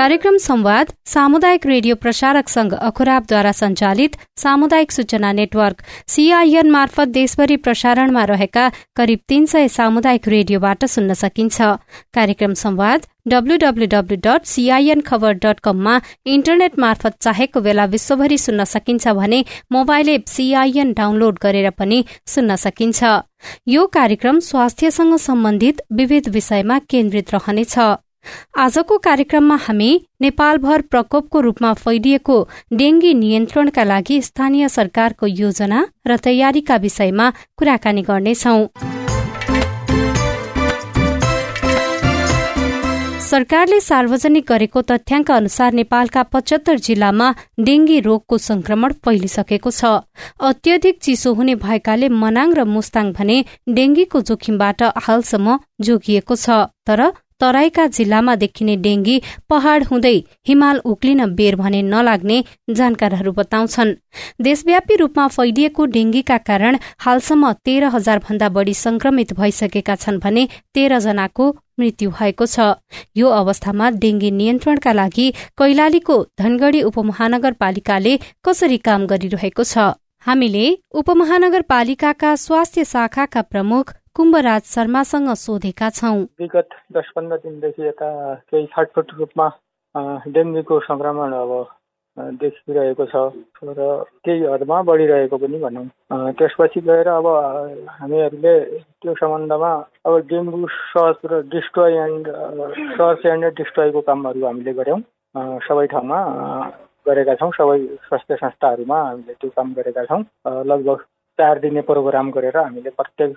कार्यक्रम संवाद सामुदायिक रेडियो प्रसारक संघ अखुराबद्वारा संचालित सामुदायिक सूचना नेटवर्क सीआईएन मार्फत देशभरि प्रसारणमा रहेका करिब तीन सय सामुदायिक रेडियोबाट सुन्न सकिन्छ। कार्यक्रम संवाद डट कममा इन्टरनेट मार्फत चाहेको बेला विश्वभरि सुन्न सकिन्छ भने मोबाइल एप सीआईएन डाउनलोड गरेर पनि सुन्न सकिन्छ। यो कार्यक्रम स्वास्थ्यसँग सम्बन्धित विविध विषयमा केन्द्रित रहनेछ। आजको कार्यक्रममा हामी नेपालभर प्रकोपको रूपमा फैलिएको डेंगी नियन्त्रणका लागि स्थानीय सरकारको योजना र तयारीका विषयमा कुराकानी गर्नेछौं। सरकारले सार्वजनिक गरेको तथ्याङ्क अनुसार नेपालका पचहत्तर जिल्लामा डेंगी रोगको संक्रमण फैलिसकेको छ। अत्यधिक चिसो हुने भएकाले मनाङ र मुस्ताङ भने डेंगीको जोखिमबाट हालसम्म जोगिएको छ। तर तराईका जिल्लामा देखिने डेंगी पहाड़ हुँदै हिमाल उक्लिन बेर भने नलाग्ने जानकारहरू बताउँछन्। देशव्यापी रूपमा फैलिएको डेंगीका कारण हालसम्म तेह्र हजार भन्दा बढ़ी संक्रमित भइसकेका छन् भने तेह्र जनाको मृत्यु भएको छ। यो अवस्थामा डेंगी नियन्त्रणका लागि कैलालीको धनगढ़ी उपमहानगरपालिकाले कसरी काम गरिरहेको छ? हामीले उपमहानगरपालिकाका स्वास्थ्य शाखाका प्रमुख कुम्भराज शर्मासँग सोधेका छौँ। विगत दस पन्ध्र दिनदेखि यता केही छटफट रूपमा डेङ्गुको संक्रमण अब देखिरहेको छ र केही हदमा बढिरहेको पनि भनौँ। त्यसपछि गएर अब हामीहरूले त्यो सम्बन्धमा अब डेङ्गु सर्च र डिस्ट्रोय एन्ड सर्च एन्ड डिस्ट्रोयको कामहरू हामीले गऱ्यौँ। सबै ठाउँमा गरेका छौँ। सबै स्वास्थ्य संस्थाहरूमा हामीले त्यो काम गरेका छौँ। लगभग चार दिने प्रोग्राम गरेर हामीले प्रत्येक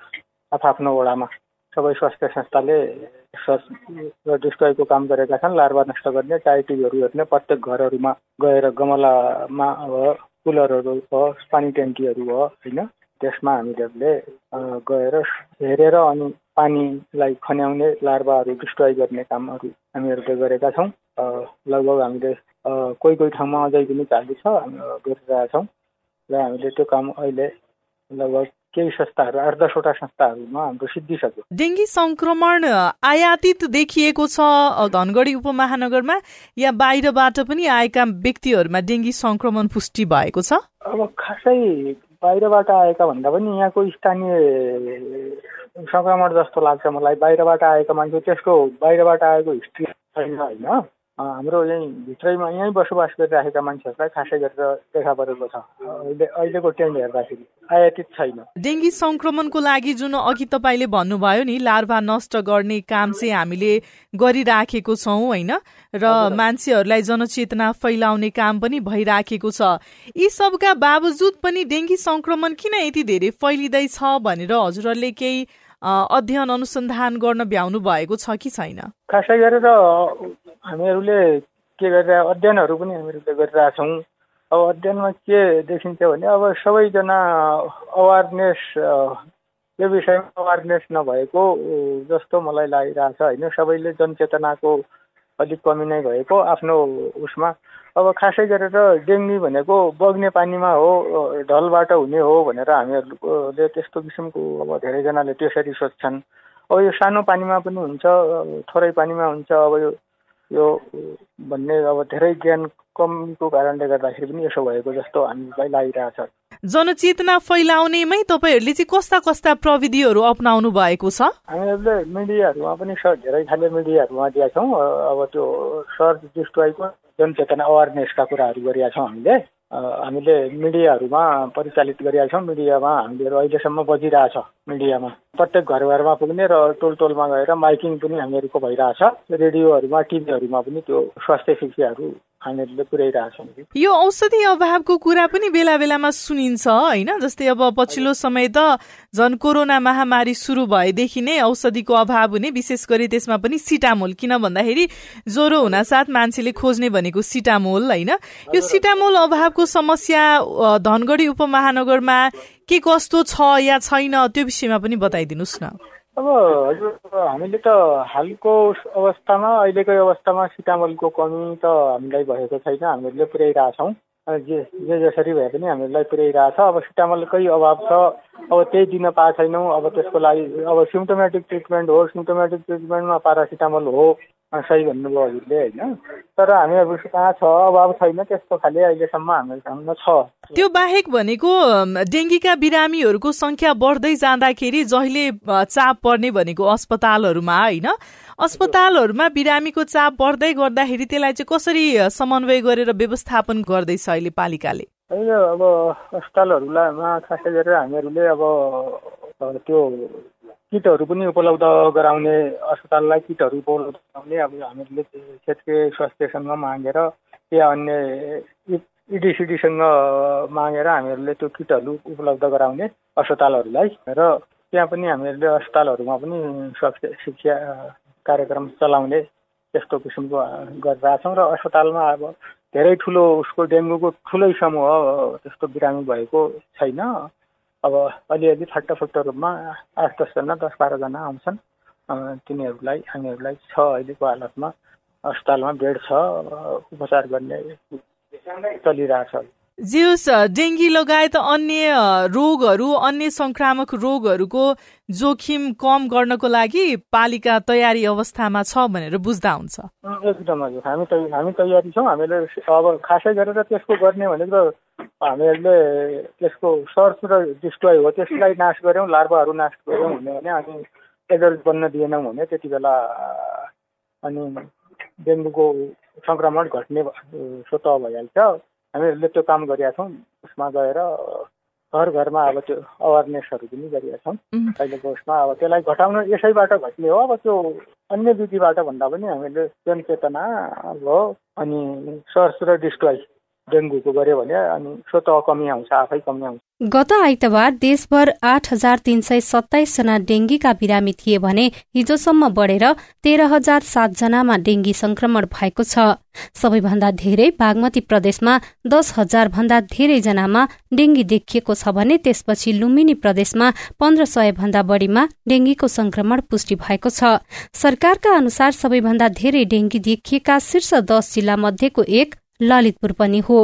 आफ्नो वडामा सबै स्वास्थ्य संस्थाले र डिस्ट्रोयको काम गरेका छन् लार्वा नष्ट गर्ने टाइटीहरू हेर्ने प्रत्येक घरहरूमा गएर गमलामा अब कुलरहरू भयो पानी ट्याङ्कीहरू भयो होइन? त्यसमा हामीहरूले गएर हेरेर अनि पानीलाई खन्याउने लार्वाहरू डिस्ट्रोय गर्ने कामहरू हामीहरूले गरेका छौँ। लगभग हामीले कोही कोही ठाउँमा अझै पनि चालु छ हामी गरिरहेछौँ र हामीले त्यो काम अहिले लगभग केही संस्थाहरू आठ दसवटा संस्थाहरूमा हाम्रो सिद्धिसक्यो डेङ्गी संक्रमण आयातित देखिएको छ धनगढी उपमहानगरमा। या बाहिरबाट पनि आएका व्यक्तिहरूमा डेङ्गी संक्रमण पुष्टि भएको छ? अब खासै बाहिरबाट आएका भन्दा पनि यहाँको स्थानीय संक्रमण जस्तो लाग्छ मलाई। बाहिरबाट आएका मान्छे त्यसको बाहिरबाट आएको हिस्ट्री छैन होइन? हाम्रो यहीँ भित्रैमा यहीँ बसोबास गरिराखेका मान्छेहरूलाई खासै गरेर देखा परेको छ। अहिले अहिलेको ट्रेन्ड हेर्दाखेरि आयातित छैन। डेङ्गी संक्रमणको लागि जुन अघि तपाईँले भन्नुभयो नि लार्भा नष्ट गर्ने काम चाहिँ हामीले गरिराखेको छौँ होइन? र मान्छेहरूलाई जनचेतना फैलाउने काम पनि भइराखेको छ। यी सबका बावजुद पनि डेङ्गी संक्रमण किन यति धेरै फैलिँदैछ भनेर हजुरहरूले केही अध्ययन अनुसन्धान गर्न भ्याउनु भएको छ कि छैन? खासै गरेर हामीहरूले के गरेर अध्ययनहरू पनि हामीहरूले गरिरहेछौँ। अब अध्ययनमा के देखिन्छ भने अब सबैजना अवेरनेस यो विषयमा अवेरनेस नभएको जस्तो मलाई लागिरहेछ होइन? सबैले जनचेतनाको अलिक कमी नै भएको आफ्नो उसमा। अब खासै गरेर डेङ्गी भनेको बग्ने पानीमा हो ढलबाट हुने हो भनेर हामीहरूले त्यस्तो किसिमको अब धेरैजनाले त्यसरी सोध्छन्। अब यो सानो पानीमा पनि हुन्छ थोरै पानीमा हुन्छ अब यो यो भन्ने अब धेरै ज्ञान कमीको कारणले गर्दाखेरि पनि यसो भएको जस्तो हामीलाई लागिरहेछ। जनचेतना फैलाउनेमै तपाईँहरूले चाहिँ कस्ता कस्ता प्रविधिहरू अप्नाउनु भएको छ? हामीहरूले मिडियाहरूमा पनि धेरै खाले मिडियाहरूमा दिएका छौँ। अब त्यो सर्च डिस्ट्रोयको जनचेतना अवेरनेसका कुराहरू गरेका छौँ हामीले। हामीले मिडियाहरूमा परिचालित गरिरहेका छौँ। मिडियामा हामीहरू अहिलेसम्म बजिरहेछ मिडियामा। प्रत्येक घर घरमा पुग्ने र टोल टोलमा गएर माइकिङ पनि हामीहरूको भइरहेछ रेडियोहरूमा टिभीहरूमा पनि त्यो स्वास्थ्य शिक्षाहरू हामीहरूले पुर्याइरहेछौँ यो औषधि अभावको कुरा पनि बेला बेलामा सुनिन्छ होइन? जस्तै अब पछिल्लो समय त झन् कोरोना महामारी सुरु भएदेखि नै औषधिको अभाव हुने विशेष गरी त्यसमा पनि सिटामोल। किन भन्दाखेरि ज्वरो हुनासाथ मान्छेले खोज्ने भनेको सिटामोल होइन? यो सिटामोल अभावको समस्या धनगढी उपमहानगरमा के कस्तो छ या छैन त्यो विषयमा पनि बताइदिनुहोस् न। अब हजुर हामीले त हालको अवस्थामा अहिलेको अवस्थामा सिटामलको कमी त हामीलाई भएको छैन हामीहरूले पुर्याइरहेछौँ जे जे जसरी भए पनि हामीहरूलाई पुर्याइरहेछ अब सिटामलकै अभाव छ। अब त्यही दिन पाएको छैनौँ। अब त्यसको लागि अब सिम्टोमेटिक ट्रिटमेन्ट हो सिम्टोमेटिक ट्रिटमेन्टमा पारासिटामल हो सही भन्नुभयो हजुरले होइन? तर हामीहरू कहाँ छ? अभाव छैन त्यस्तो खाले अहिलेसम्म हामीहरूसँग छ। त्यो बाहेक भनेको डेङ्गीका बिरामीहरूको संख्या बढ्दै जाँदाखेरि जहिले चाप पर्ने भनेको अस्पतालहरूमा होइन? अस्पतालहरूमा बिरामीको चाप बढ्दै गर्दाखेरि त्यसलाई चाहिँ कसरी समन्वय गरेर व्यवस्थापन गर्दैछ अहिले पालिकाले? होइन अब अस्पतालहरूमा खासै गरेर हामीहरूले अब त्यो किटहरू पनि उपलब्ध गराउने अस्पताललाई किटहरू उपलब्ध गराउने अब हामीहरूले क्षेत्रीय स्वास्थ्यसँग मागेर या अन्य इडिसिडीसँग मागेर हामीहरूले त्यो किटहरू उपलब्ध गराउने अस्पतालहरूलाई र त्यहाँ पनि हामीहरूले अस्पतालहरूमा पनि स्वास्थ्य शिक्षा कार्यक्रम चलाउने त्यस्तो किसिमको गरिरहेछौँ र अस्पतालमा अब धेरै ठुलो उसको डेङ्गुको ठुलै समूह त्यस्तो बिरामी भएको छैन। अब अलिअलि फाटाफुट्टो रूपमा आठ दसजना दस बाह्रजना आउँछन्। तिनीहरूलाई हामीहरूलाई छ अहिलेको हालतमा अस्पतालमा बेड छ उपचार गर्ने चलिरहेछ। जिउस डेङ्गी लगायत अन्य रोगहरू अन्य संक्रामक रोगहरूको जोखिम कम गर्नको लागि पालिका तयारी अवस्थामा छ भनेर बुझ्दा हुन्छ। एकदम हजुर। हामी हामी तयारी छौँ। हामीले अब खासै गरेर त्यसको गर्ने भनेको हामीहरूले त्यसको सर्च र डिस्ट्रोय हो। त्यसलाई नाश गऱ्यौँ लार्भाहरू नाश गऱ्यौँ भने अनि एडल्ट बन्न दिएनौँ भने त्यति बेला अनि डेङ्गुको सङ्क्रमण घट्ने स्वत भइहाल्छ। हामीहरूले त्यो काम गरिरहेका छौँ उसमा गएर घर घरमा अब त्यो अवेरनेसहरू पनि गरिरहेका छौँ अहिलेको उसमा अब त्यसलाई घटाउन यसैबाट घट्ने हो। अब त्यो अन्य विधिबाट भन्दा पनि हामीले जनचेतना भयो अनि सर्च र डिस्ट्रोय डेङ्गुको गऱ्यो भने अनि स्वत कमी आउँछ आफै कमी आउँछ। गत आइतबार देशभर आठ हजार तीन सय सत्ताइस जना डेंगीका बिरामी थिए भने हिजोसम्म बढ़ेर तेह्र हजार सात जनामा डेंगी संक्रमण भएको छ। सबैभन्दा धेरै बागमती प्रदेशमा दस हजार भन्दा धेरै जनामा डेंगी देखिएको छ भने त्यसपछि लुम्बिनी प्रदेशमा पन्ध्र सय भन्दा बढ़ीमा डेंगीको संक्रमण पुष्टि भएको छ। सरकारका अनुसार सबैभन्दा धेरै डेंगी देखिएका शीर्ष दश जिल्ला मध्येको एक ललितपुर पनि हो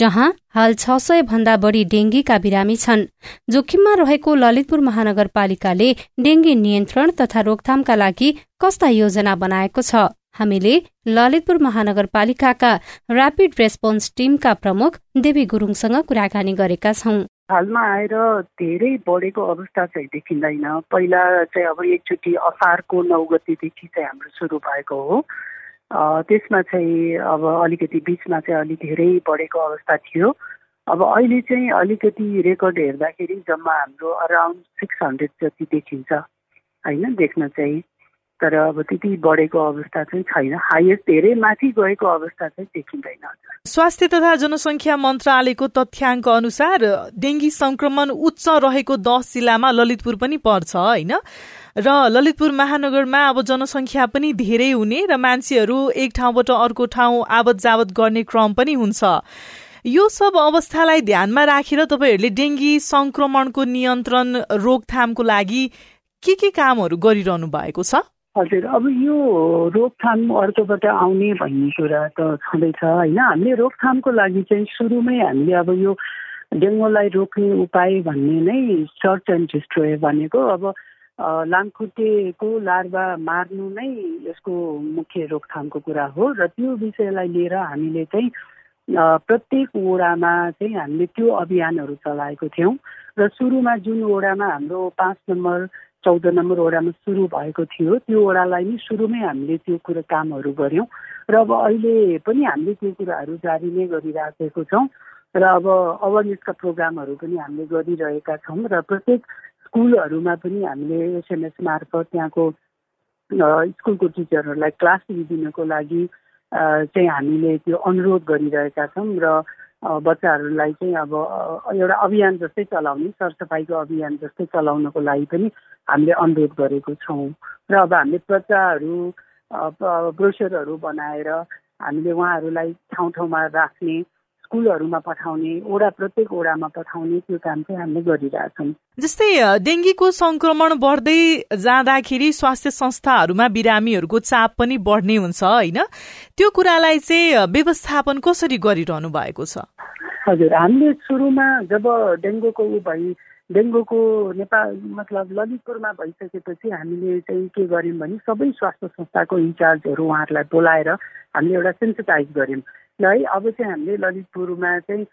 जहाँ हाल छ सय भन्दा बढ़ी डेंगीका बिरामी छन्। जोखिममा रहेको ललितपुर महानगरपालिकाले डेंगी नियन्त्रण तथा रोकथामका लागि कस्ता योजना बनाएको छ? हामीले ललितपुर महानगरपालिकाका ऱ्यापिड रेस्पोन्स टीमका प्रमुख देवी गुरूङसँग कुराकानी गरेका छौं। हालमा आएर धेरै बढेको अवस्था चाहिँ देखिँदैन। पहिला चाहिँ अब एकचोटि असारको नौ गतिदेखि चाहिँ हाम्रो सुरु भएको हो। त्यसमा चाहिँ अब अलिकति बिचमा चाहिँ अलिक धेरै बढेको अवस्था थियो। अब अहिले चाहिँ अलिकति रेकर्ड हेर्दाखेरि जम्मा हाम्रो अराउन्ड सिक्स हन्ड्रेड जति देखिन्छ होइन देख्न चाहिँ। तर अब त्यति बढेको अवस्था चाहिँ छैन। हाइएस्ट धेरै माथि गएको अवस्था चाहिँ देखिँदैन। स्वास्थ्य तथा जनसङ्ख्या मन्त्रालयको तथ्याङ्क अनुसार डेङ्गी संक्रमण उच्च रहेको दस जिल्लामा ललितपुर पनि पर्छ होइन? र ललितपुर महानगरमा अब जनसङ्ख्या पनि धेरै हुने र मान्छेहरू एक ठाउँबाट अर्को ठाउँ आवत जावत गर्ने क्रम पनि हुन्छ। यो सब अवस्थालाई ध्यानमा राखेर तपाईँहरूले डेङ्गी संक्रमणको नियन्त्रण रोकथामको लागि के के कामहरू गरिरहनु भएको छ? हजुर अब यो रोकथाम अर्कोबाट आउने भन्ने कुरा त छँदैछ होइन? हामीले रोकथामको लागि चाहिँ सुरुमै हामीले अब यो डेङ्गुलाई रोक्ने उपाय भन्ने नै सर्च एन्ड डिस्ट्रोय भनेको अब लामखुट्टेको लार्भा मार्नु नै यसको मुख्य रोकथामको कुरा हो र त्यो विषयलाई लिएर हामीले चाहिँ प्रत्येक वडामा चाहिँ हामीले त्यो अभियानहरू चलाएको थियौँ र सुरुमा जुन वडामा हाम्रो पाँच नम्बर चौध नम्बर वडामा सुरु भएको थियो त्यो वडालाई नै सुरुमै हामीले त्यो कुरो कामहरू गऱ्यौँ र अब अहिले पनि हामीले त्यो कुराहरू जारी नै गरिराखेको छौँ र अब अवेरनेसका प्रोग्रामहरू पनि हामीले गरिरहेका छौँ र प्रत्येक स्कुलहरूमा पनि हामीले एसएमएस मार्फत त्यहाँको स्कुलको टिचरहरूलाई क्लास दिनको लागि चाहिँ हामीले त्यो अनुरोध गरिरहेका छौँ र बच्चाहरूलाई चाहिँ अब एउटा अभियान जस्तै चलाउने सरसफाइको अभियान जस्तै चलाउनको लागि पनि हामीले अनुरोध गरेको छौँ। र अब हामीले प्रचारहरू ब्रोसरहरू बनाएर हामीले उहाँहरूलाई ठाउँ ठाउँमा राख्ने स्कुलहरूमा पठाउने ओडा प्रत्येक ओडामा पठाउने त्यो काम चाहिँ हामीले गरिरहेछौँ जस्तै डेङ्गीको संक्रमण बढ्दै जाँदाखेरि स्वास्थ्य संस्थाहरूमा बिरामीहरूको चाप पनि बढ्ने हुन्छ होइन? त्यो कुरालाई चाहिँ व्यवस्थापन कसरी गरिरहनु भएको छ? हजुर हामीले सुरुमा जब डेङ्गुको ऊ भई डेङ्गुको नेपाल मतलब ललितपुरमा भइसकेपछि हामीले चाहिँ के गर्यौँ भने सबै स्वास्थ्य संस्थाको इन्चार्जहरू उहाँहरूलाई बोलाएर हामीले एउटा सेन्सिटाइज गऱ्यौँ। ल है अब चाहिँ हामीले ललितपुरमा चाहिँ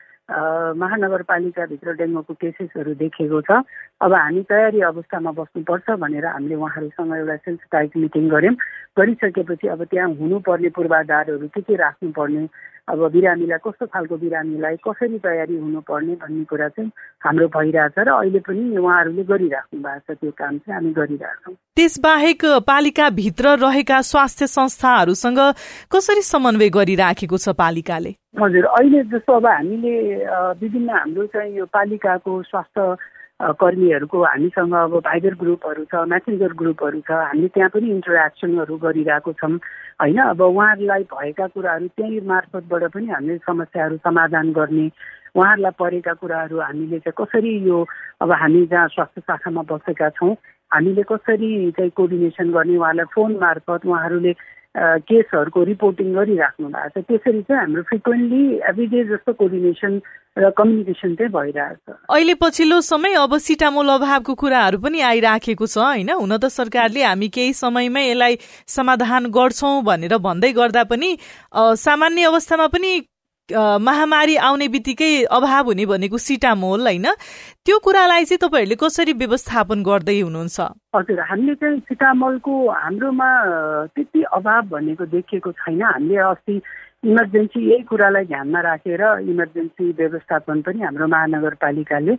महानगरपालिकाभित्र डेङ्गुको केसेसहरू देखेको छ। अब हामी तयारी अवस्थामा बस्नुपर्छ भनेर हामीले उहाँहरूसँग एउटा सेन्सिटाइज मिटिङ गऱ्यौँ। गरिसकेपछि अब त्यहाँ हुनुपर्ने पूर्वाधारहरू के के राख्नुपर्ने अब बिरामीलाई कस्तो खालको बिरामीलाई कसरी तयारी हुनुपर्ने भन्ने कुरा चाहिँ हाम्रो भइरहेछ र अहिले पनि उहाँहरूले गरिराख्नु भएको छ त्यो काम चाहिँ हामी गरिरहेछौँ। त्यसबाहेक पालिकाभित्र रहेका स्वास्थ्य संस्थाहरूसँग कसरी समन्वय गरिराखेको छ पालिकाले? हजुर अहिले जस्तो अब हामीले विभिन्न हाम्रो चाहिँ यो पालिकाको स्वास्थ्य कर्मीहरूको हामीसँग अब भाइबर ग्रुपहरू छ म्यासेन्जर ग्रुपहरू छ हामीले त्यहाँ पनि इन्टरेक्सनहरू गरिरहेको छौँ। होइन अब उहाँहरूलाई भएका कुराहरू त्यही मार्फतबाट पनि हामीले समस्याहरू समाधान गर्ने उहाँहरूलाई परेका कुराहरू हामीले चाहिँ कसरी यो अब हामी जहाँ स्वास्थ्य शाखामा बसेका छौँ हामीले कसरी चाहिँ कोर्डिनेसन गर्ने उहाँहरूलाई फोन मार्फत उहाँहरूले केसहरूको रिपोर्टिङ गरिराख्नु भएको छ। त्यसरी चाहिँ हाम्रो फ्रिक्वेन्टली एभ्रिडे जस्तो कोर्डिनेसन र कम्युनिकेसन चाहिँ भइरहेछ। अहिले पछिल्लो समय अब सिटामोल अभावको कुराहरू पनि आइराखेको छ होइन? हुन त सरकारले हामी केही समयमै यसलाई समाधान गर्छौँ भनेर भन्दै गर्दा पनि सामान्य अवस्थामा पनि महामारी आउने बित्तिकै अभाव हुने भनेको सिटामोल होइन? त्यो कुरालाई चाहिँ तपाईँहरूले कसरी व्यवस्थापन गर्दै हुनुहुन्छ? हजुर हामीले चाहिँ सिटामोलको हाम्रोमा त्यति अभाव भनेको देखिएको छैन। हामीले अस्ति इमर्जेन्सी यही कुरालाई ध्यानमा राखेर इमर्जेन्सी व्यवस्थापन पनि हाम्रो महानगरपालिकाले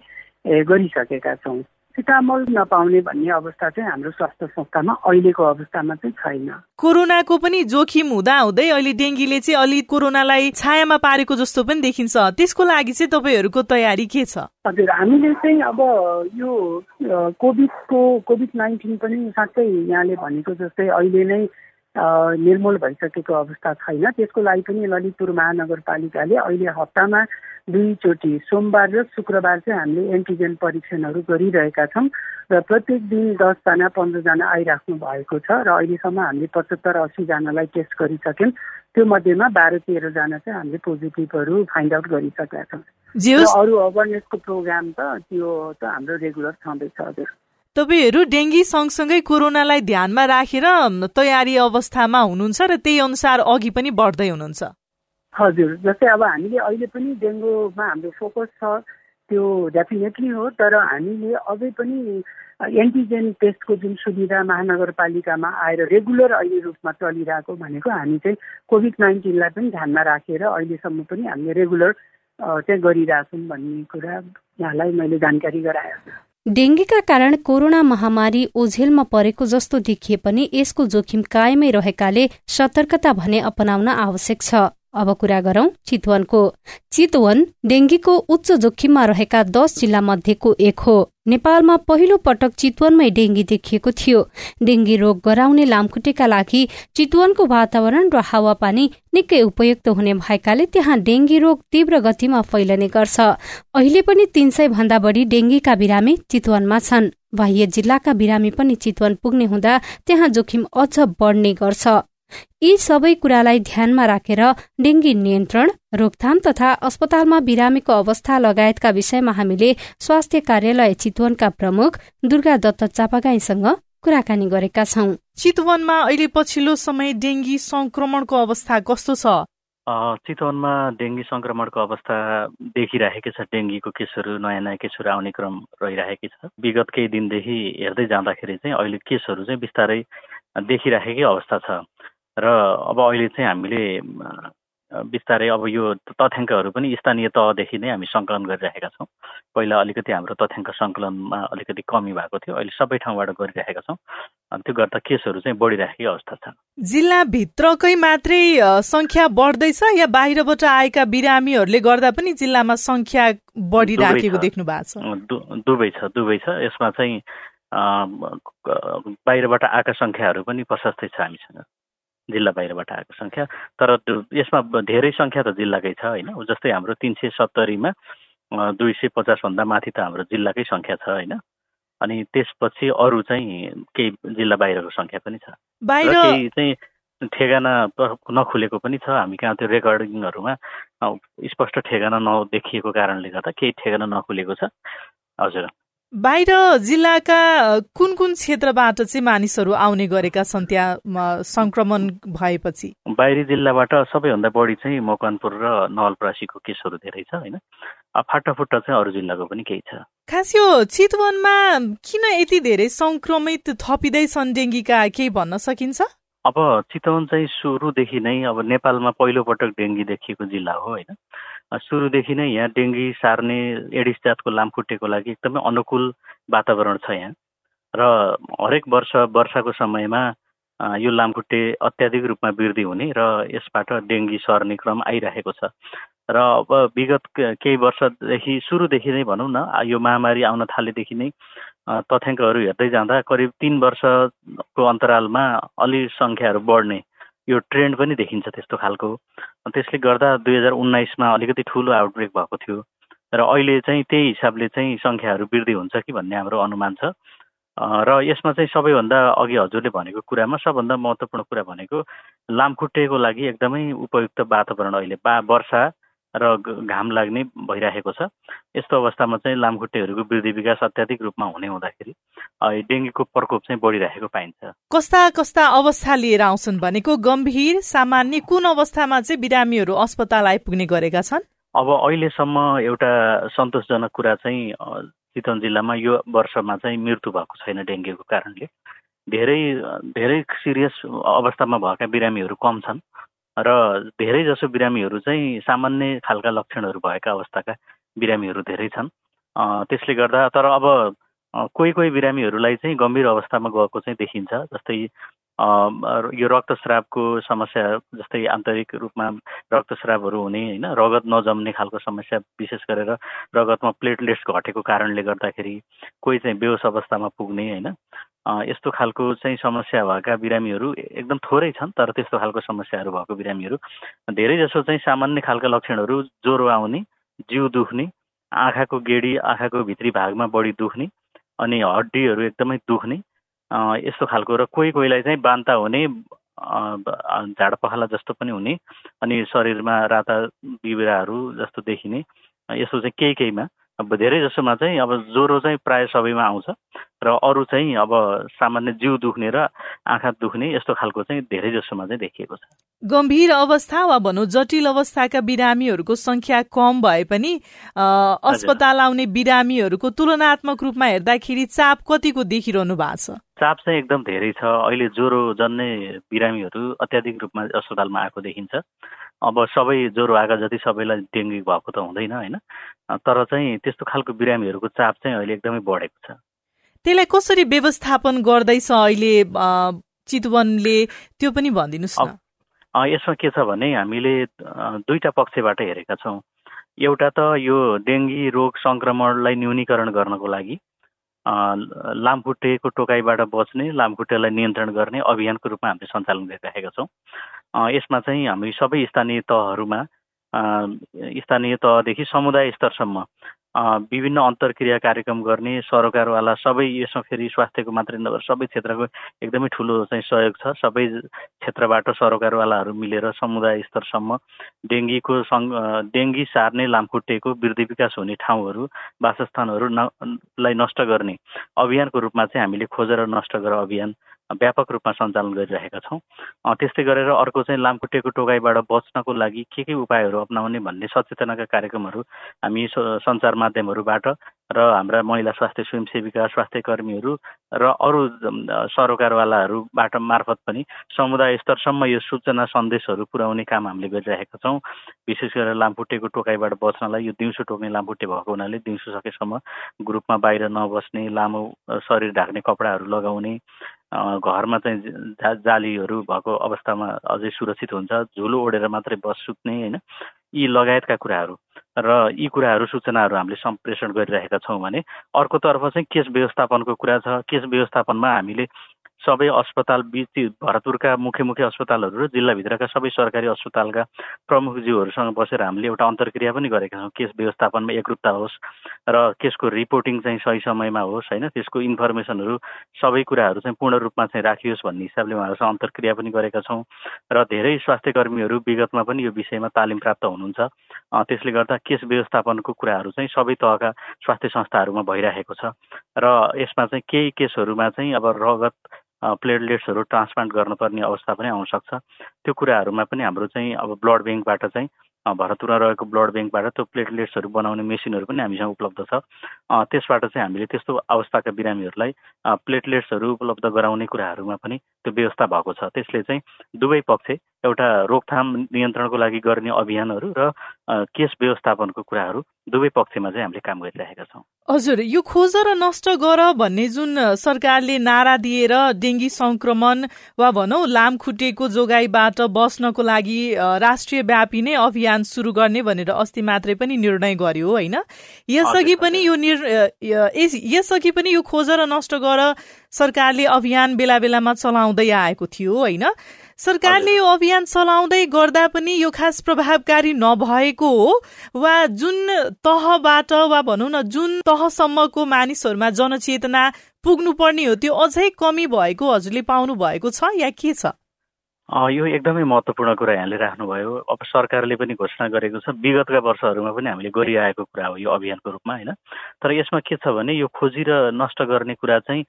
गरिसकेका छौँ। सिटामोल नपाउने भन्ने अवस्था चाहिँ हाम्रो स्वास्थ्य संस्थामा अहिलेको अवस्थामा चाहिँ छैन। कोरोनाको पनि जोखिम हुँदा हुँदै अहिले डेङ्गीले चाहिँ अलि कोरोनालाई छायामा पारेको जस्तो पनि देखिन्छ। त्यसको लागि चाहिँ तपाईँहरूको तयारी के छ? हजुर हामीले चाहिँ अब यो कोभिडको कोभिड नाइन्टिन पनि साँच्चै यहाँले भनेको जस्तै अहिले नै निर्मूल भइसकेको अवस्था छैन। त्यसको लागि पनि ललितपुर महानगरपालिकाले अहिले हप्तामा दुईचोटि सोमबार र शुक्रबार चाहिँ हामीले एन्टिजेन परीक्षणहरू गरिरहेका छौँ र प्रत्येक दिन दसजना पन्ध्रजना आइराख्नु भएको छ र अहिलेसम्म हामीले पचहत्तर असीजनालाई टेस्ट गरिसक्यौँ। त्यो मध्येमा बाह्र तेह्रजना चाहिँ हामीले पोजिटिभहरू फाइन्ड आउट गरिसकेका छौँ। अरू अवेरनेसको प्रोग्राम त त्यो त हाम्रो रेगुलर छँदैछ हजुर। तपाईँहरू डेङ्गी सँगसँगै कोरोनालाई ध्यानमा राखेर तयारी अवस्थामा हुनुहुन्छ र त्यही अनुसार अघि पनि बढ्दै हुनुहुन्छ? हजुर जस्तै अब हामीले अहिले पनि डेङ्गुमा हाम्रो फोकस छ त्यो डेफिनेटली हो तर हामीले अझै पनि एन्टिजेन टेस्टको जुन सुविधा महानगरपालिकामा आएर रेगुलर अहिले रूपमा चलिरहेको भनेको हामी चाहिँ कोभिड नाइन्टिनलाई पनि ध्यानमा राखेर अहिलेसम्म पनि हामीले रेगुलर चाहिँ गरिरहेछौँ भन्ने कुरा यहाँलाई मैले जानकारी गराएको डेंगीका कारण कोरोना महामारी ओझेलमा परेको जस्तो देखिए पनि यसको जोखिम कायमै रहेकाले सतर्कता भने अपनाउन आवश्यक छ। अब कुरा गरौं चितवनको। चितवन डेंगीको उच्च जोखिममा रहेका दश जिल्ला मध्येको एक हो। नेपालमा पहिलो पटक चितवनमै डेंगी देखिएको थियो। डेंगी रोग गराउने लामखुट्टेका लागि चितवनको वातावरण र हावापानी निकै उपयुक्त हुने भएकाले त्यहाँ डेंगी रोग तीव्र गतिमा फैलने गर्छ। अहिले पनि तीन सय भन्दा बढ़ी डेंगीका बिरामी चितवनमा छन्। बाह्य जिल्लाका बिरामी पनि चितवन पुग्ने हुँदा त्यहाँ जोखिम अझ बढ्ने गर्छ। यी सबै कुरालाई ध्यानमा राखेर डेंगी नियन्त्रण रोकथाम तथा अस्पतालमा बिरामीको अवस्था लगायतका विषयमा हामीले स्वास्थ्य कार्यालय चितवनका प्रमुख दुर्गा दत्त चापागाईसँग कुराकानी गरेका छौं। चितवनमा अहिले पछिल्लो समय डेङ्गी संक्रमणको अवस्था कस्तो छ? चितवनमा डेङ्गी संक्रमणको अवस्था देखिरहेकै छ। डेङ्गीको केसहरू नयाँ नयाँ केसहरू आउने क्रम रहिरहेकै छ। विगत केही दिनदेखि हेर्दै जाँदाखेरि चाहिँ अहिले केसहरू चाहिँ बिस्तारै देखिराखेकै अवस्था छ। र अब अहिले चाहिँ हामीले बिस्तारै अब यो तथ्याङ्कहरू पनि स्थानीय तहदेखि नै हामी सङ्कलन गरिरहेका छौँ। पहिला अलिकति हाम्रो तथ्याङ्क सङ्कलनमा अलिकति कमी भएको थियो अहिले सबै ठाउँबाट गरिरहेका छौँ। अनि त्यो गर्दा केसहरू चाहिँ बढिरहेको अवस्था छ। जिल्लाभित्रकै मात्रै सङ्ख्या बढ्दैछ या बाहिरबाट आएका बिरामीहरूले गर्दा पनि जिल्लामा सङ्ख्या बढिराखेको देख्नु भएको छ? दुवै छ दुवै छ। यसमा चाहिँ बाहिरबाट आएका सङ्ख्याहरू पनि प्रशस्तै छ हामीसँग। जिल्ला बाहिरबाट आएको सङ्ख्या। तर यसमा धेरै सङ्ख्या त जिल्लाकै छ होइन? जस्तै हाम्रो तिन सय सत्तरीमा दुई सय पचासभन्दा माथि त हाम्रो जिल्लाकै सङ्ख्या छ होइन? अनि त्यसपछि अरू चाहिँ केही जिल्ला बाहिरको सङ्ख्या पनि छ। केही चाहिँ ठेगाना नखुलेको पनि छ। हामी कहाँ त्यो रेकर्डिङहरूमा स्पष्ट ठेगाना नदेखिएको कारणले गर्दा केही ठेगाना नखुलेको छ। हजुर। बाहिर जिल्लाका कुन कुन क्षेत्रबाट चाहिँ मानिसहरू आउने गरेका छन् त्यहाँ संक्रमण भएपछि? बाहिरी जिल्लाबाट सबैभन्दा बढी चाहिँ मकवानपुर र नवलपरासीको केसहरू धेरै छ होइन? फाटाफुट्टा चाहिँ अरू जिल्लाको पनि केही छ। खास यो चितवनमा किन यति धेरै संक्रमित थपिँदैछन् डेङ्गीका केही भन्न सकिन्छ? अब चितवन चाहिँ सुरुदेखि नै अब नेपालमा पहिलोपटक डेङ्गी देखिएको जिल्ला हो होइन? सुरुदेखि नै यहाँ डेङ्गी सार्ने एडिस जातको लामखुट्टेको लागि एकदमै अनुकूल वातावरण छ यहाँ। र हरेक वर्ष वर्षाको समयमा यो लामखुट्टे अत्याधिक रूपमा वृद्धि हुने र यसबाट डेङ्गी सर्ने क्रम आइरहेको छ। र अब विगत केही वर्षदेखि सुरुदेखि नै भनौँ न यो महामारी आउन थालेदेखि नै तथ्याङ्कहरू हेर्दै जाँदा करिब तिन वर्षको अन्तरालमा अलि सङ्ख्याहरू बढ्ने यो ट्रेन्ड पनि देखिन्छ त्यस्तो खालको त्यसले गर्दा दुई हजार उन्नाइसमा अलिकति ठुलो आउटब्रेक भएको थियो। र अहिले चाहिँ त्यही हिसाबले चाहिँ सङ्ख्याहरू वृद्धि हुन्छ कि भन्ने हाम्रो अनुमान छ। र यसमा चाहिँ सबैभन्दा अघि हजुरले भनेको कुरामा सबभन्दा महत्त्वपूर्ण कुरा भनेको लामखुट्टेको लागि एकदमै उपयुक्त वातावरण अहिले बा वर्षा र घाम लाग्ने भइरहेको छ। यस्तो अवस्थामा चाहिँ लामखुट्टेहरूको वृद्धि विकास अत्याधिक रूपमा हुने हुँदाखेरि डेङ्गुको प्रकोप चाहिँ बढिरहेको पाइन्छ। कस्ता कस्ता अवस्था लिएर आउँछन् भनेको गम्भीर सामान्य कुन अवस्थामा चाहिँ बिरामीहरू अस्पताल आइपुग्ने गरेका छन्? अब अहिलेसम्म एउटा सन्तोषजनक कुरा चाहिँ चितवन जिल्लामा यो वर्षमा चाहिँ मृत्यु भएको छैन डेङ्गुको कारणले। धेरै धेरै सिरियस अवस्थामा भएका बिरामीहरू कम छन्। र धेरै जसो बिरामीहरू चाहिँ सामान्य खालका लक्षणहरू भएका अवस्थाका बिरामीहरू धेरै छन्। त्यसले गर्दा तर अब कोही कोही बिरामीहरूलाई चाहिँ गम्भीर अवस्थामा गएको चाहिँ देखिन्छ जस्तै यो रक्तस्रावको समस्या जस्तै आन्तरिक रूपमा रक्तस्रावहरू हुने होइन रगत नजम्ने खालको समस्या विशेष गरेर रगतमा प्लेटलेट्स घटेको कारणले गर्दाखेरि कोही चाहिँ बेहोस अवस्थामा पुग्ने होइन। यस्तो खालको चाहिँ समस्या भएका बिरामीहरू एकदम थोरै छन् तर त्यस्तो खालको समस्याहरू भएको बिरामीहरू धेरै जसो चाहिँ सामान्य खालका लक्षणहरू ज्वरो आउने जिउ दुख्ने आँखाको गेडी आँखाको भित्री भागमा बढी दुख्ने अनि हड्डीहरू एकदमै दुख्ने यस्तो खालको र कोही कोहीलाई चाहिँ बान्ता हुने झाड पखाला जस्तो पनि हुने अनि शरीरमा राता बिबिराहरू जस्तो देखिने यस्तो चाहिँ केही केहीमा। अब धेरै जसोमा चाहिँ अब ज्वरो चाहिँ प्रायः सबैमा आउँछ र अरू चाहिँ अब सामान्य जिउ दुख्ने र आँखा दुख्ने यस्तो खालको चाहिँ धेरै जसोमा चाहिँ देखिएको छ। गम्भीर अवस्था वा भनौँ जटिल अवस्थाका बिरामीहरूको संख्या कम भए पनि अस्पताल आउने बिरामीहरूको तुलनात्मक रूपमा हेर्दाखेरि चाप कतिको देखिरहनु भएको छ? चाप चाहिँ एकदम धेरै छ। अहिले ज्वरो जन्ने बिरामीहरू अत्याधिक रूपमा अस्पतालमा आएको देखिन्छ। अब सबै ज्वरो आएका जति सबैलाई डेङ्गु भएको त हुँदैन होइन? तर चाहिँ त्यस्तो खालको बिरामीहरूको चाप चाहिँ अहिले एकदमै बढेको छ। त्यसलाई कसरी व्यवस्थापन गर्दैछ अहिले चितवनले? त्यो पनि भनिदिनुहोस् न। यसमा के छ भने हामीले दुईटा पक्षबाट हेरेका छौँ। एउटा त यो डेङ्गी रोग सङ्क्रमणलाई न्यूनीकरण गर्नको लागि लामखुट्टेको टोकाइबाट बच्ने लामखुट्टेलाई नियन्त्रण गर्ने अभियानको रूपमा हामीले सञ्चालन गरिरहेका छौँ। यसमा चाहिँ हामी सबै स्थानीय तहहरूमा स्थानीय तहदेखि समुदाय स्तरसम्म विभिन्न अन्तर्क्रिया कार्यक्रम गर्ने सरकारवाला सबै यसमा फेरि स्वास्थ्यको मात्रै नभएर सबै क्षेत्रको एकदमै ठुलो चाहिँ सहयोग छ। सबै क्षेत्रबाट सरकारवालाहरू मिलेर समुदाय स्तरसम्म डेङ्गीको सङ् डेङ्गी सार्ने लामखुट्टेको वृद्धि विकास हुने ठाउँहरू वासस्थानहरू लाई नष्ट गर्ने अभियानको रूपमा चाहिँ हामीले खोजेर नष्ट गर अभियान व्यापक रूपमा सञ्चालन गरिरहेका छौँ। त्यस्तै गरेर अर्को चाहिँ लामखुट्टेको टोकाइबाट बच्नको लागि के के उपायहरू अप्नाउने भन्ने सचेतनाका कार्यक्रमहरू हामी सञ्चार माध्यमहरूबाट र हाम्रा महिला स्वास्थ्य स्वयंसेविका स्वास्थ्य कर्मीहरू र अरू सरोकारवालाहरूबाट मार्फत पनि समुदाय स्तरसम्म यो सूचना सन्देशहरू पुर्याउने काम हामीले गरिरहेका छौँ। विशेष गरेर लामखुट्टेको टोकाइबाट बच्नलाई यो दिउँसो टोक्ने लामखुट्टे भएको हुनाले दिउँसो सकेसम्म ग्रुपमा बाहिर नबस्ने लामो शरीर ढाक्ने कपडाहरू लगाउने घरमा चाहिँ जा जालीहरू भएको अवस्थामा अझै सुरक्षित हुन्छ। झुलो ओढेर मात्रै बस सुत्ने होइन? यी लगायतका कुराहरू र यी कुराहरू सूचनाहरू हामीले सम्प्रेषण गरिरहेका छौँ भने अर्कोतर्फ चाहिँ केस व्यवस्थापनको कुरा छ। केस व्यवस्थापनमा हामीले सबै अस्पताल बिच भरतपुरका मुख्य मुख्य अस्पतालहरू र जिल्लाभित्रका सबै सरकारी अस्पतालका प्रमुखज्यूहरूसँग बसेर हामीले एउटा अन्तर्क्रिया पनि गरेका छौँ। केस व्यवस्थापनमा एकरूपता होस् र केसको रिपोर्टिङ चाहिँ सही समयमा होस् होइन? त्यसको इन्फर्मेसनहरू सबै कुराहरू चाहिँ पूर्ण रूपमा चाहिँ राखियोस् भन्ने हिसाबले उहाँहरूसँग अन्तर्क्रिया पनि गरेका छौँ र धेरै स्वास्थ्य कर्मीहरू विगतमा पनि यो विषयमा तालिम प्राप्त हुनुहुन्छ। त्यसले गर्दा केस व्यवस्थापनको कुराहरू चाहिँ सबै तहका स्वास्थ्य संस्थाहरूमा भइरहेको छ। र यसमा चाहिँ केही केसहरूमा चाहिँ अब रगत प्लेटलेट्सहरू ट्रान्सप्लान्ट गर्नुपर्ने अवस्था पनि आउनसक्छ त्यो कुराहरूमा पनि हाम्रो चाहिँ अब ब्लड ब्याङ्कबाट चाहिँ भरतपुरमा रहेको ब्लड ब्याङ्कबाट त्यो प्लेटलेट्सहरू बनाउने मेसिनहरू पनि हामीसँग उपलब्ध छ। त्यसबाट चाहिँ हामीले त्यस्तो अवस्थाका बिरामीहरूलाई प्लेटलेट्सहरू उपलब्ध गराउने कुराहरूमा पनि त्यो व्यवस्था भएको छ। त्यसले चाहिँ दुवै पक्ष एउटा रोकथाम नियन्त्रणको लागि गर्ने अभियानहरू र केस व्यवस्थापनको कुराहरू दुवै पक्षमा चाहिँ हामीले काम गरिरहेका छौँ। हजुर यो खोज र नष्ट गर भन्ने जुन सरकारले नारा दिएर डेङ्गी संक्रमण वा भनौँ लामखुट्टेको जोगाईबाट बस्नको लागि राष्ट्रिय व्यापी नै अभियान सुरु गर्ने भनेर अस्ति मात्रै पनि निर्णय गर्यो होइन। यसअघि पनि यो यसअघि पनि यो खोज र नष्ट गर सरकारले अभियान बेला बेलामा चलाउँदै आएको थियो होइन? सरकारले यो अभियान चलाउँदै गर्दा पनि यो खास प्रभावकारी नभएको हो वा जुन तहबाट वा भनौँ न जुन तहसम्मको मानिसहरूमा जनचेतना पुग्नुपर्ने हो त्यो अझै कमी भएको हजुरले पाउनु भएको छ या के छ? यो एकदमै महत्त्वपूर्ण कुरा यहाँले राख्नुभयो। अब सरकारले पनि घोषणा गरेको छ विगतका वर्षहरूमा पनि हामीले गरिआएको कुरा हो यो अभियानको रूपमा होइन? तर यसमा के छ भने यो खोजी र नष्ट गर्ने कुरा चाहिँ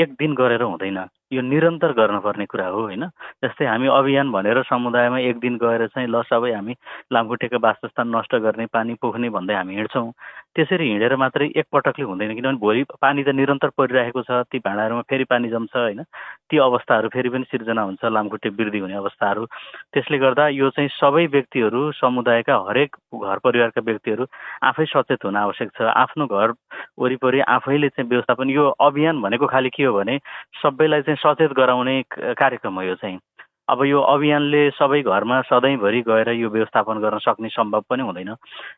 एक दिन गरेर हुँदैन। यो निरन्तर गर्नुपर्ने कुरा हो होइन? जस्तै हामी अभियान भनेर समुदायमा एक दिन गएर चाहिँ ल सबै हामी लामखुट्टेको वासस्थान नष्ट गर्ने पानी पोख्ने भन्दै हामी हिँड्छौँ। त्यसरी हिँडेर मात्रै एकपटकले हुँदैन किनभने भोलि पानी त निरन्तर परिरहेको छ ती भाँडाहरूमा फेरि पानी जम्छ होइन? ती अवस्थाहरू फेरि पनि सिर्जना हुन्छ लामखुट्टे वृद्धि हुने अवस्थाहरू। त्यसले गर्दा यो चाहिँ सबै व्यक्तिहरू समुदायका हरेक घर परिवारका व्यक्तिहरू आफै सचेत हुन आवश्यक छ। आफ्नो घर वरिपरि आफैले चाहिँ व्यवस्थापन यो अभियान भनेको खालि के हो भने सबैलाई चाहिँ सचेत गराउने कार्यक्रम हो यो चाहिँ। अब यो अभियानले सबै घरमा सधैँभरि गएर यो व्यवस्थापन गर्न सक्ने सम्भव पनि हुँदैन।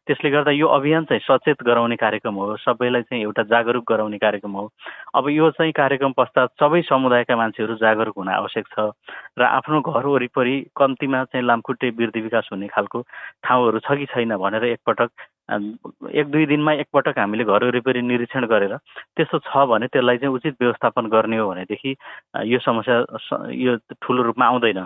त्यसले गर्दा यो अभियान चाहिँ सचेत गराउने कार्यक्रम हो सबैलाई चाहिँ एउटा जागरुक गराउने कार्यक्रम हो। अब यो चाहिँ कार्यक्रम पश्चात सबै समुदायका मान्छेहरू जागरुक हुन आवश्यक छ र आफ्नो घर वरिपरि कम्तीमा चाहिँ लामखुट्टे वृद्धि विकास हुने खालको ठाउँहरू छ कि छैन भनेर एकपटक एक दुई दिनमा एकपटक हामीले घर वरिपरि निरीक्षण गरेर त्यस्तो छ भने त्यसलाई चाहिँ उचित व्यवस्थापन गर्ने हो भनेदेखि यो समस्या यो ठुलो रूपमा आउँदैन।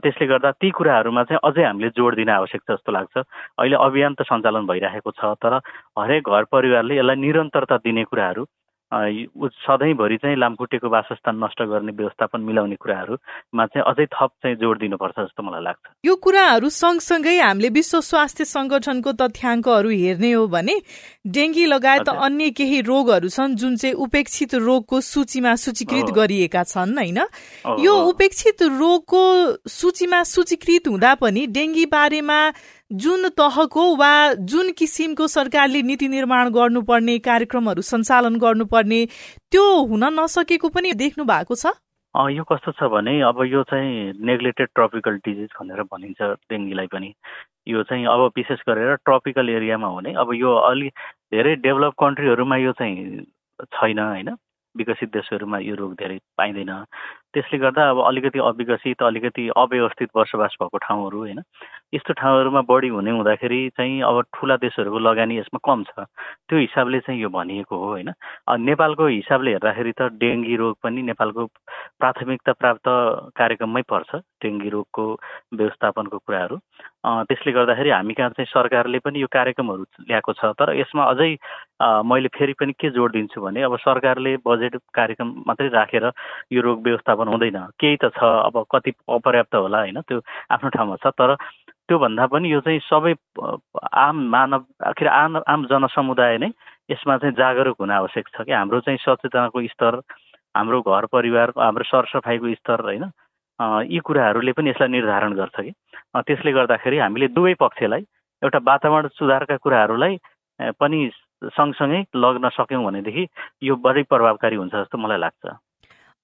त्यसले गर्दा ती कुराहरूमा चाहिँ अझै हामीले जोड दिन आवश्यक छ जस्तो लाग्छ। अहिले अभियान त सञ्चालन भइरहेको छ तर हरेक घर परिवारले यसलाई निरन्तरता दिने कुराहरू सधैँभरि चाहिँ लामखुट्टेको वासस्थान नष्ट गर्ने व्यवस्थापन मिलाउने कुराहरूमा चाहिँ अझै थप चाहिँ जोड दिनुपर्छ जस्तो मलाई लाग्छ। यो कुराहरू सँगसँगै हामीले विश्व स्वास्थ्य संगठनको तथ्याङ्कहरू हेर्ने हो भने डेङ्गी लगायत अन्य केही रोगहरू छन् जुन चाहिँ उपेक्षित रोगको सूचीमा सूचीकृत गरिएका छन् होइन? यो उपेक्षित रोगको सूचीमा सूचीकृत हुँदा पनि डेङ्गी बारेमा जुन तहको वा जुन किसिमको सरकारले नीति निर्माण गर्नुपर्ने कार्यक्रमहरू सञ्चालन गर्नुपर्ने त्यो हुन नसकेको पनि देख्नु भएको छ? यो कस्तो छ भने अब यो चाहिँ नेग्लेक्टेड ट्रपिकल डिजिज भनेर भनिन्छ डेङ्गीलाई पनि। यो चाहिँ अब विशेष गरेर ट्रपिकल एरियामा हुने। अब यो अलि धेरै डेभलप कन्ट्रीहरूमा यो चाहिँ छैन होइन? विकसित देशहरूमा यो रोग धेरै पाइँदैन। त्यसले गर्दा अब अलिकति अविकसित अलिकति अव्यवस्थित बसोबास भएको ठाउँहरू होइन यस्तो ठाउँहरूमा बढी हुने हुँदाखेरि चाहिँ अब ठुला देशहरूको लगानी यसमा कम छ। त्यो हिसाबले चाहिँ यो भनिएको हो होइन। नेपालको हिसाबले हेर्दाखेरि त डेङ्गी रोग पनि नेपालको प्राथमिकता प्राप्त कार्यक्रममै पर्छ डेङ्गी रोगको व्यवस्थापनको कुराहरू। त्यसले गर्दाखेरि हामी कहाँ चाहिँ सरकारले पनि यो कार्यक्रमहरू ल्याएको छ तर यसमा अझै मैले फेरि पनि के जोड दिन्छु भने अब सरकारले बजेट कार्यक्रम मात्रै राखेर यो रोग व्यवस्थापन हुँदैन। केही त छ अब कति अपर्याप्त होला होइन त्यो आफ्नो ठाउँमा छ। तर त्योभन्दा पनि यो चाहिँ सबै आम मानव आखिर आम आम जनसमुदाय नै यसमा चाहिँ जागरुक हुन आवश्यक छ कि हाम्रो चाहिँ सचेतनाको स्तर हाम्रो घर परिवार हाम्रो सरसफाइको स्तर होइन यी कुराहरूले पनि यसलाई निर्धारण गर्छ कि। त्यसले गर्दाखेरि हामीले दुवै पक्षलाई एउटा वातावरण सुधारका कुराहरूलाई पनि सँगसँगै लग्न सक्यौँ भनेदेखि यो बढी प्रभावकारी हुन्छ जस्तो मलाई लाग्छ।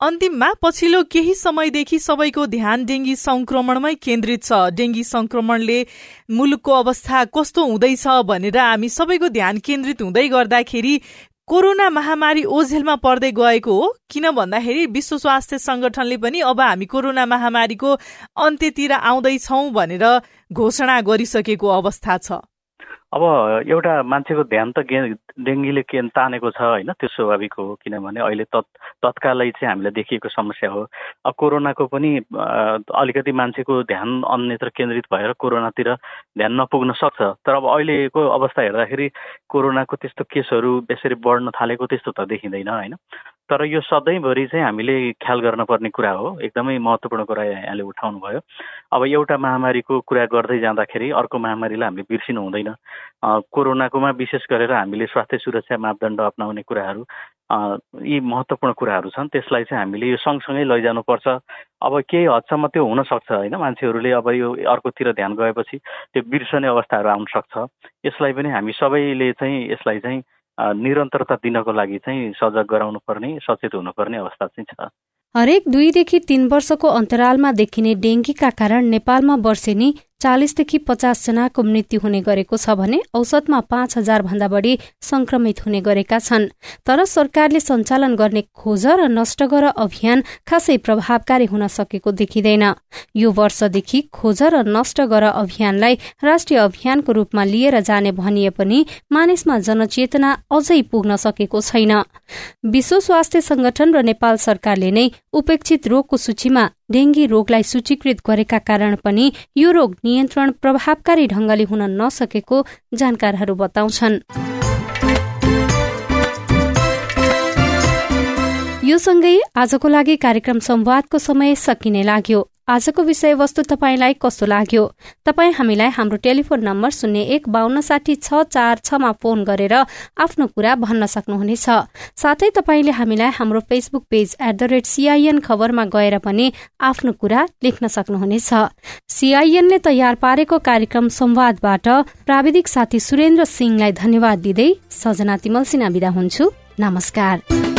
अन्तिममा पछिल्लो केही समयदेखि सबैको ध्यान डेङ्गी संक्रमणमै केन्द्रित छ। डेङ्गी संक्रमणले मुलुकको अवस्था कस्तो हुँदैछ भनेर हामी सबैको ध्यान केन्द्रित हुँदै गर्दाखेरि कोरोना महामारी ओझेलमा पर्दै गएको हो। किन भन्दाखेरि विश्व स्वास्थ्य संगठनले पनि अब हामी कोरोना महामारीको अन्त्यतिर आउँदैछौ भनेर घोषणा गरिसकेको अवस्था छ। अब एउटा मान्छेको ध्यान त डेङ्गीले के तानेको छ होइन त्यो स्वाभाविक हो किनभने अहिले तत् तत्कालै चाहिँ हामीलाई देखिएको समस्या हो। अब कोरोनाको पनि अलिकति मान्छेको ध्यान अन्यत्र केन्द्रित भएर कोरोनातिर ध्यान नपुग्न सक्छ। तर अब अहिलेको अवस्था हेर्दाखेरि कोरोनाको त्यस्तो केसहरू यसरी बढ्न थालेको त्यस्तो त देखिँदैन होइन। तर यो सधैँभरि चाहिँ हामीले ख्याल गर्नुपर्ने कुरा हो। एकदमै महत्त्वपूर्ण कुरा यहाँले उठाउनु भयो अब एउटा महामारीको कुरा गर्दै जाँदाखेरि अर्को महामारीलाई हामीले बिर्सिनु हुँदैन। कोरोनाकोमा विशेष गरेर हामीले स्वास्थ्य सुरक्षा मापदण्ड अप्नाउने कुराहरू यी महत्त्वपूर्ण कुराहरू छन्। त्यसलाई चाहिँ हामीले यो सँगसँगै लैजानुपर्छ। अब केही हदसम्म त्यो हुनसक्छ होइन? मान्छेहरूले अब यो अर्कोतिर ध्यान गएपछि त्यो बिर्सने अवस्थाहरू आउन सक्छ यसलाई पनि हामी सबैले चाहिँ यसलाई चाहिँ निरन्तरता दिनको लागि चाहिँ सजग गराउनु पर्ने सचेत हुनुपर्ने अवस्था चाहिँ छ। हरेक दुईदेखि तीन वर्षको अन्तरालमा देखिने डेङ्गीका कारण नेपालमा वर्षेनी चालिसदेखि पचास जनाको मृत्यु हुने गरेको छ भने औसतमा पाँच हजार भन्दा बढ़ी संक्रमित हुने गरेका छन्। तर सरकारले सञ्चालन गर्ने खोज र नष्ट गर अभियान खासै प्रभावकारी हुन सकेको देखिँदैन। यो वर्षदेखि खोज र नष्ट गर अभियानलाई राष्ट्रिय अभियानको रूपमा लिएर जाने भनिए पनि मानिसमा जनचेतना अझै पुग्न सकेको छैन। विश्व स्वास्थ्य संगठन र नेपाल सरकारले नै उपेक्षित रोगको सूचीमा डेंगी रोगलाई सूचीकृत गरेका कारण पनि यो रोग नियन्त्रण प्रभावकारी ढंगले हुन नसकेको जानकारहरू बताउँछन्। यो सँगै आजको लागि कार्यक्रम संवादको समय सकिने लाग्यो। आजको विषयवस्तु तपाईँलाई कस्तो लाग्यो? तपाईँ हामीलाई हाम्रो टेलिफोन नम्बर शून्य एक बान्न साठी छ चार छमा फोन गरेर आफ्नो कुरा भन्न सक्नुहुनेछ। साथै तपाईँले हामीलाई हाम्रो Facebook page at the rate CIN खबरमा गएर पनि आफ्नो कुरा लेख्न सक्नुहुनेछ। सीआईएनले तयार पारेको कार्यक्रम संवादबाट प्राविधिक साथी सुरेन्द्र सिंहलाई धन्यवाद दिँदै सजना तिमल सिन्हा विदा हुन्छु। नमस्कार।